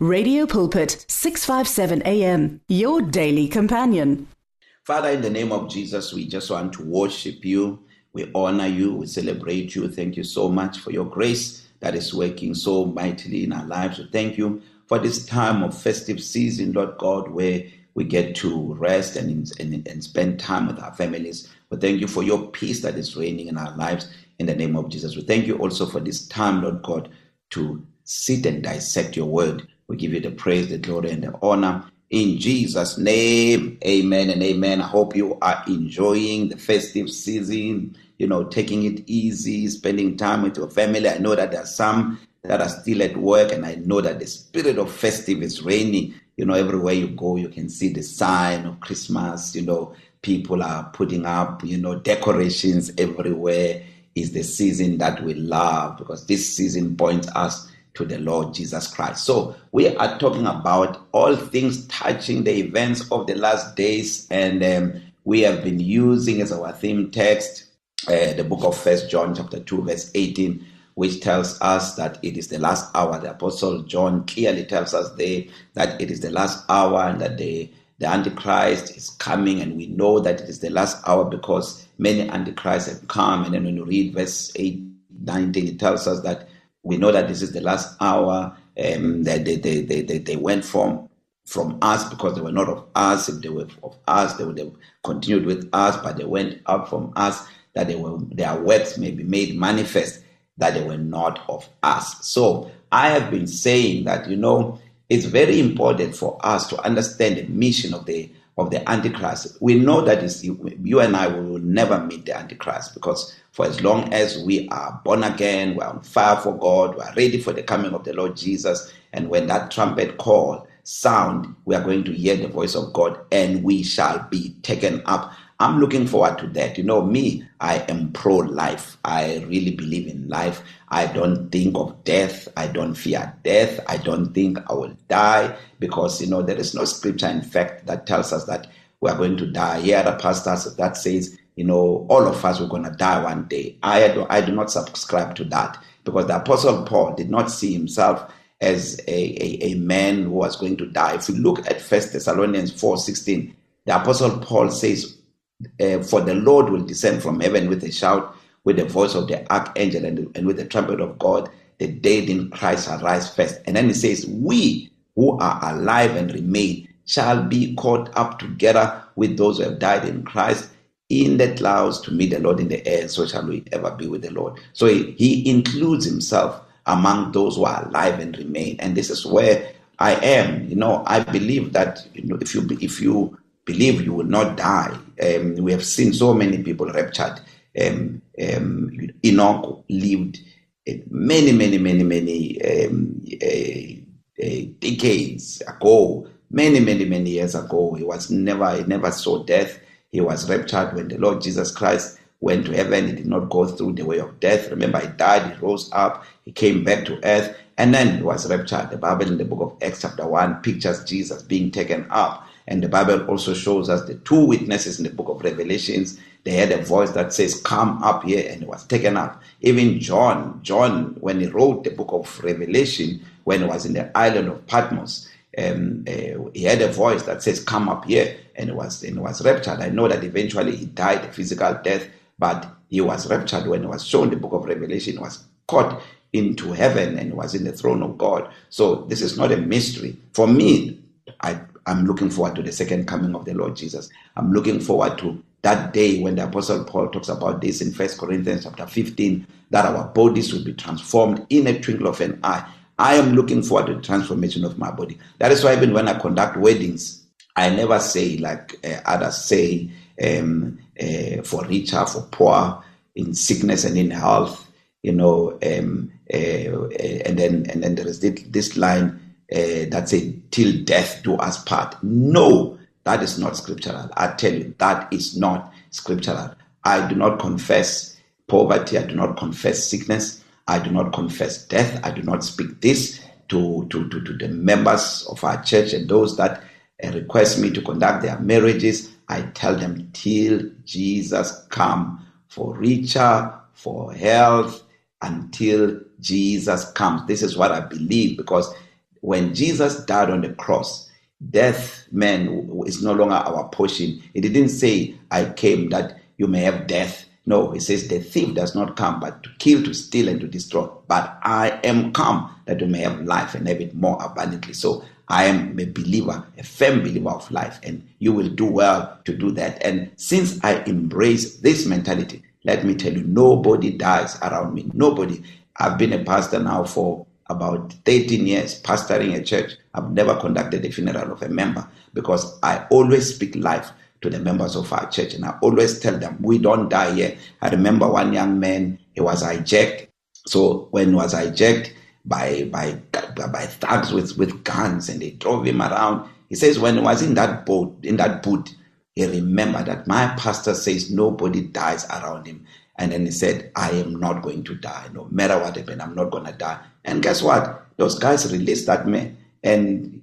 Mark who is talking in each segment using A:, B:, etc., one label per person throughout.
A: Radio Pulpit 657 AM your daily companion.
B: Father in the name of Jesus we just want to worship you. We honor you, we celebrate you. Thank you so much for your grace that is working so mightily in our lives. We thank you for this time of festive season, Lord God, where we get to rest and, and, and spend time with our families. We thank you for your peace that is reigning in our lives in the name of Jesus. We thank you also for this time, Lord God, to sit and dissect your word. We give you the praise, the glory, and the honor. In Jesus' name, amen and amen. I hope you are enjoying the festive season, you know, taking it easy, spending time with your family. I know that there are some that are still at work, and I know that the spirit of festive is reigning. You know, everywhere you go, you can see the sign of Christmas. You know, people are putting up, you know, decorations everywhere. Is the season that we love because this season points us to the Lord Jesus Christ. So, we are talking about all things touching the events of the last days, and um, we have been using as our theme text uh, the book of First John, chapter 2, verse 18, which tells us that it is the last hour. The Apostle John clearly tells us there that it is the last hour and that the the Antichrist is coming, and we know that it is the last hour because many Antichrists have come. And then when you read verse 8, 19, it tells us that we know that this is the last hour. Um, that they, they, they, they, they went from from us because they were not of us. If they were of us, they would have continued with us, but they went out from us that they were their works may be made manifest that they were not of us. So I have been saying that you know it's very important for us to understand the mission of the of the Antichrist. We know that you and I will never meet the Antichrist because for as long as we are born again, we are on fire for God, we are ready for the coming of the Lord Jesus, and when that trumpet call sound, we are going to hear the voice of God and we shall be taken up. I'm looking forward to that. You know, me, I am pro life. I really believe in life. I don't think of death. I don't fear death. I don't think I will die because, you know, there is no scripture, in fact, that tells us that we are going to die. Here are the pastors that says, you know, all of us we're going to die one day. I do, I do not subscribe to that because the Apostle Paul did not see himself as a, a, a man who was going to die. If you look at First Thessalonians 4.16, the Apostle Paul says, uh, for the Lord will descend from heaven with a shout, with the voice of the archangel, and, and with the trumpet of God. The dead in Christ shall rise first. And then he says, We who are alive and remain shall be caught up together with those who have died in Christ in the clouds to meet the Lord in the air, and so shall we ever be with the Lord. So he, he includes himself among those who are alive and remain. And this is where I am. You know, I believe that you know if you if you believe you will not die. Um, we have seen so many people raptured. Um, um, Enoch lived uh, many, many, many, many um, uh, uh, decades ago, many, many, many years ago. He was never, he never saw death. He was raptured when the Lord Jesus Christ went to heaven. He did not go through the way of death. Remember, he died, he rose up, he came back to earth, and then he was raptured. The Bible in the book of Acts, chapter 1, pictures Jesus being taken up. And the Bible also shows us the two witnesses in the book of Revelations. They had a voice that says, Come up here, and it was taken up. Even John, John, when he wrote the book of Revelation, when he was in the island of Patmos, um, uh, he had a voice that says, Come up here, and it was, and it was raptured. I know that eventually he died a physical death, but he was raptured when he was shown the book of Revelation, he was caught into heaven and was in the throne of God. So this is not a mystery. For me, I I'm looking forward to the second coming of the Lord Jesus. I'm looking forward to that day when the apostle Paul talks about this in First Corinthians chapter 15 that our bodies will be transformed in a twinkle of an eye. I am looking forward to the transformation of my body. That is why even when I conduct weddings, I never say like uh, others say um, uh, for richer, for poor, in sickness and in health, you know, um, uh, and then and then there is this, this line uh, that say till death do us part. No, that is not scriptural. I tell you, that is not scriptural. I do not confess poverty. I do not confess sickness. I do not confess death. I do not speak this to, to, to, to the members of our church and those that uh, request me to conduct their marriages. I tell them till Jesus come for richer, for health, until Jesus comes. This is what I believe because when Jesus died on the cross, death, man, is no longer our portion. He didn't say, I came that you may have death. No, he says, the thief does not come but to kill, to steal, and to destroy. But I am come that you may have life and have it more abundantly. So I am a believer, a firm believer of life, and you will do well to do that. And since I embrace this mentality, let me tell you, nobody dies around me. Nobody. I've been a pastor now for about 13 years, pastoring a church. I've never conducted a funeral of a member because I always speak life to the members of our church and I always tell them, we don't die here. I remember one young man, he was hijacked. So when he was hijacked by, by, by thugs with, with guns and they drove him around, he says when he was in that boat, in that boat, he remembered that my pastor says nobody dies around him. And then he said, I am not going to die. No matter what happens, I'm not going to die. And guess what? Those guys released that man. And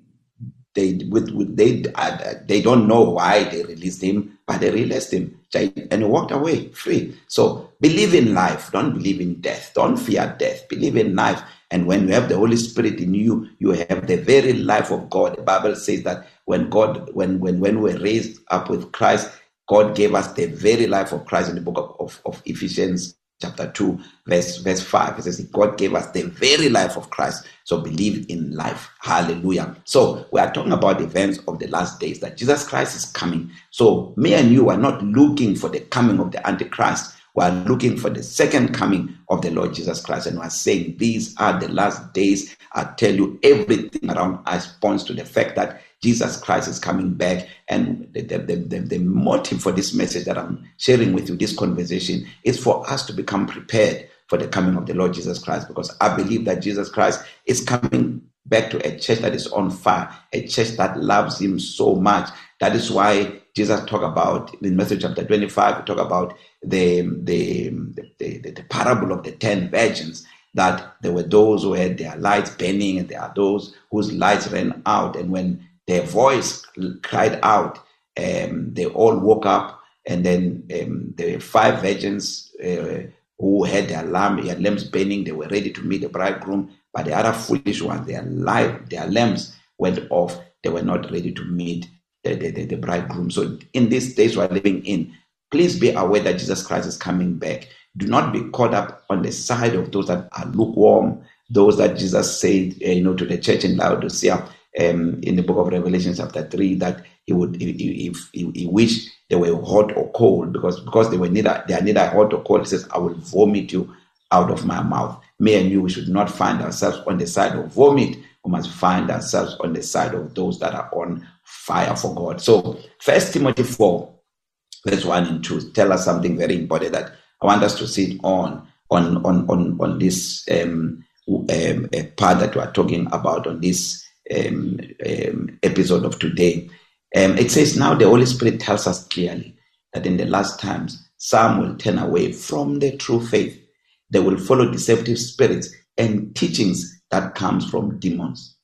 B: they with, with they uh, they don't know why they released him, but they released him and he walked away free. So believe in life, don't believe in death, don't fear death, believe in life. And when you have the Holy Spirit in you, you have the very life of God. The Bible says that when God, when when when we're raised up with Christ, God gave us the very life of Christ in the book of, of, of Ephesians chapter 2 verse verse 5 it says god gave us the very life of christ so believe in life hallelujah so we are talking about events of the last days that jesus christ is coming so me and you are not looking for the coming of the antichrist we are looking for the second coming of the Lord Jesus Christ. And we are saying these are the last days. I tell you, everything around us points to the fact that Jesus Christ is coming back. And the, the, the, the, motive for this message that I'm sharing with you, this conversation, is for us to become prepared for the coming of the Lord Jesus Christ. Because I believe that Jesus Christ is coming back to a church that is on fire, a church that loves him so much. That is why Jesus talk about in Matthew chapter 25, we talk about the, the, the, the, the parable of the ten virgins that there were those who had their lights burning and there are those whose lights ran out. And when their voice cried out, um, they all woke up. And then um, were five virgins uh, who had their lamp, their lamps burning. They were ready to meet the bridegroom. But the other foolish ones, their light, their lamps went off. They were not ready to meet the, the, the, the bridegroom. So in these days we are living in, please be aware that Jesus Christ is coming back. Do not be caught up on the side of those that are lukewarm, those that Jesus said, uh, you know, to the church in Laodicea um, in the book of Revelation, chapter three, that he would, if he, he, wished they were hot or cold, because because they were neither they are neither hot or cold. He says, "I will vomit you out of my mouth." Me and you, we should not find ourselves on the side of vomit. We must find ourselves on the side of those that are on fire for God. So, First Timothy four verse 1 and 2 tell us something very important that I want us to sit on on on on, on this um, um, part that we are talking about on this um, um, episode of today. Um, it says now the Holy Spirit tells us clearly that in the last times some will turn away from the true faith. They will follow deceptive spirits and teachings that comes from demons.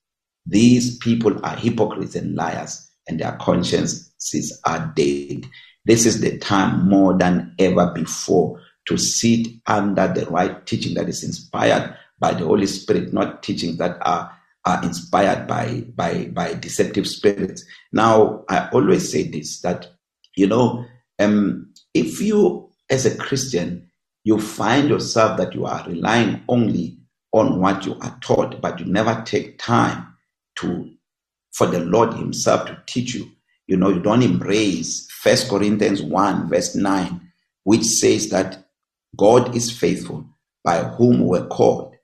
B: These people are hypocrites and liars, and their consciences are dead. This is the time more than ever before to sit under the right teaching that is inspired by the Holy Spirit, not teachings that are, are inspired by, by, by deceptive spirits. Now, I always say this that, you know, um, if you, as a Christian, you find yourself that you are relying only on what you are taught, but you never take time to for the Lord Himself to teach you. You know, you don't embrace First Corinthians 1, verse 9, which says that God is faithful, by whom we're called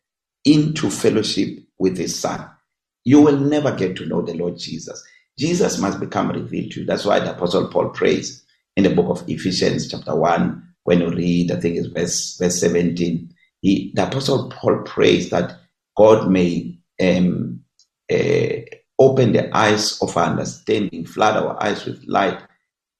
B: into fellowship with his Son. You will never get to know the Lord Jesus. Jesus must become revealed to you. That's why the Apostle Paul prays in the book of Ephesians, chapter 1, when you read, I think it's verse, verse 17. He, the Apostle Paul prays that God may um, uh, open the eyes of our understanding, flood our eyes with light,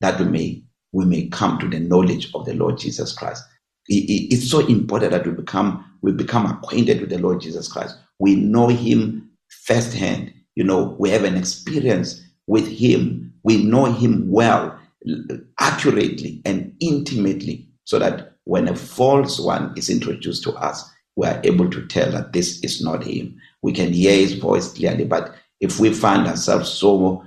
B: that we may we may come to the knowledge of the Lord Jesus Christ. It's so important that we become we become acquainted with the Lord Jesus Christ. We know Him firsthand. You know, we have an experience with Him. We know Him well, accurately, and intimately, so that when a false one is introduced to us, we are able to tell that this is not Him. we can hear his voice clearly. But if we find ourselves so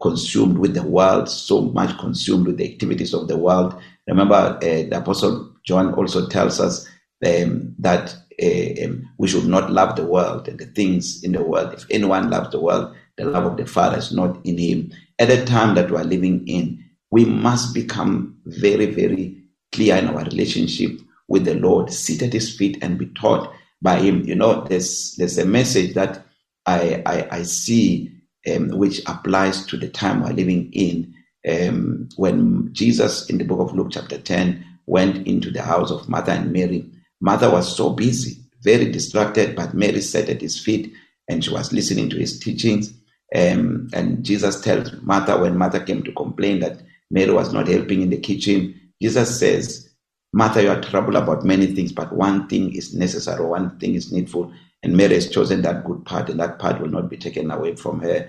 B: consumed with the world, so much consumed with the activities of the world, remember uh, the Apostle John also tells us um, that um, we should not love the world and the things in the world. If anyone loves the world, the love of the Father is not in him. At the time that we are living in, we must become very, very clear in our relationship with the Lord, sit at his feet and be taught by him. You know, there's there's a message that I I, I see um, which applies to the time we're living in. Um, when Jesus in the book of Luke chapter 10 went into the house of Martha and Mary, Martha was so busy, very distracted, but Mary sat at his feet and she was listening to his teachings. Um, and Jesus tells Martha when Martha came to complain that Mary was not helping in the kitchen, Jesus says, Martha, you are troubled about many things, but one thing is necessary, one thing is needful. And Mary has chosen that good part, and that part will not be taken away from her.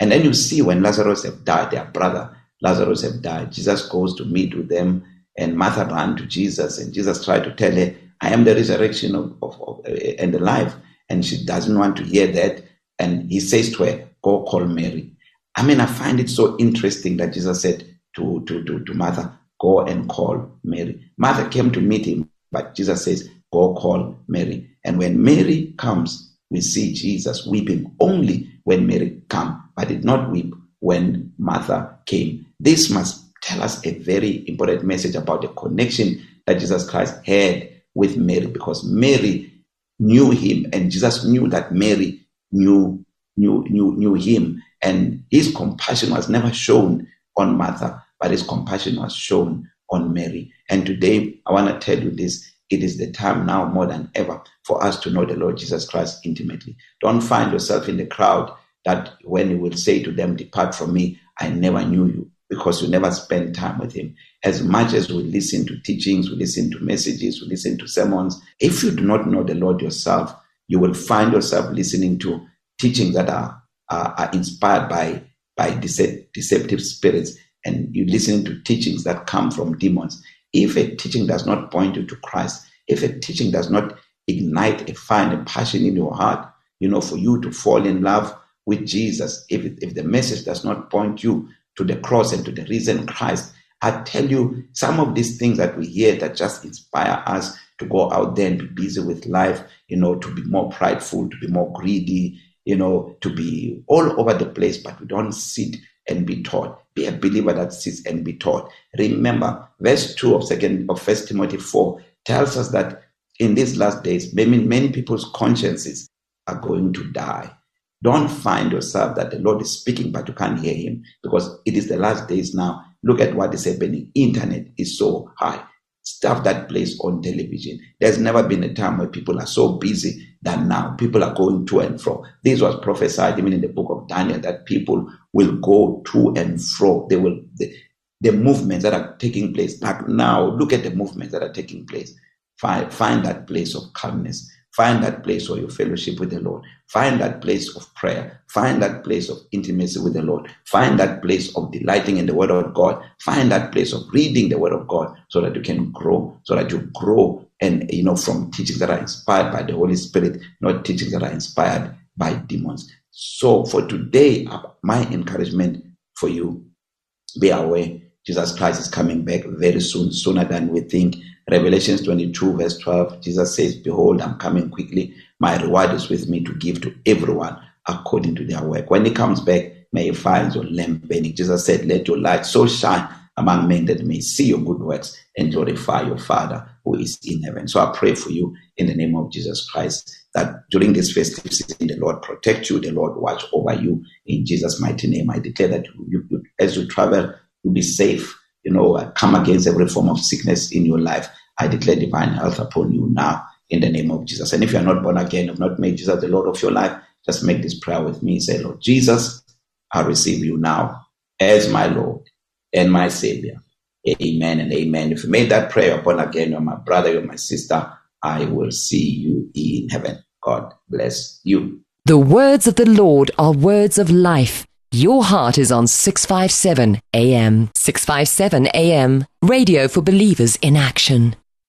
B: And then you see when Lazarus have died, their brother Lazarus have died. Jesus goes to meet with them, and Martha ran to Jesus, and Jesus tried to tell her, I am the resurrection of, of, of uh, and the life. And she doesn't want to hear that. And he says to her, Go call Mary. I mean, I find it so interesting that Jesus said to, to, to, to Martha, Go and call Mary. Martha came to meet him, but Jesus says, Go call Mary. And when Mary comes, we see Jesus weeping only when Mary came, but did not weep when Martha came. This must tell us a very important message about the connection that Jesus Christ had with Mary because Mary knew him and Jesus knew that Mary knew knew knew, knew him. And his compassion was never shown on Martha but his compassion was shown on Mary. And today I want to tell you this it is the time now more than ever for us to know the Lord Jesus Christ intimately. Don't find yourself in the crowd that when you will say to them depart from me I never knew you because you never spend time with him. As much as we listen to teachings, we listen to messages, we listen to sermons, if you do not know the Lord yourself, you will find yourself listening to teachings that are, are, are inspired by, by deceptive spirits, and you listening to teachings that come from demons. If a teaching does not point you to Christ, if a teaching does not ignite a fire and a passion in your heart, you know, for you to fall in love with Jesus, if, if the message does not point you to the cross and to the risen Christ. I tell you, some of these things that we hear that just inspire us to go out there and be busy with life, you know, to be more prideful, to be more greedy, you know, to be all over the place, but we don't sit and be taught. Be a believer that sits and be taught. Remember, verse 2 of second of first Timothy 4 tells us that in these last days, many, many people's consciences are going to die. Don't find yourself that the Lord is speaking, but you can't hear him because it is the last days now. Look at what is happening. Internet is so high. Stuff that plays on television. There's never been a time where people are so busy than now. People are going to and fro. This was prophesied even in the book of Daniel that people will go to and fro. They will, the, the movements that are taking place. Like now, look at the movements that are taking place. Find, find that place of calmness Find that place where you fellowship with the Lord. Find that place of prayer. Find that place of intimacy with the Lord. Find that place of delighting in the Word of God. Find that place of reading the Word of God so that you can grow, so that you grow and, you know, from teachings that are inspired by the Holy Spirit, not teachings that are inspired by demons. So for today, uh, my encouragement for you, be aware Jesus Christ is coming back very soon, sooner than we think. Revelations 22, verse 12, Jesus says, Behold, I'm coming quickly. My reward is with me to give to everyone according to their work. When he comes back, may he find your lamp burning. Jesus said, Let your light so shine among men that may see your good works and glorify your Father who is in heaven. So I pray for you in the name of Jesus Christ that during this festive season, the Lord protect you, the Lord watch over you in Jesus' mighty name. I declare that you, you, as you travel, you'll be safe you know, come against every form of sickness in your life. I declare divine health upon you now in the name of Jesus. And if you are not born again, have not made Jesus the Lord of your life, just make this prayer with me. Say, Lord Jesus, I receive you now as my Lord and my Savior. Amen and amen. If you made that prayer upon again, you're my brother, you're my sister, I will see you in heaven. God bless you.
C: The words of the Lord are words of life. Your heart is on 657 AM. 657 AM. Radio for believers in action.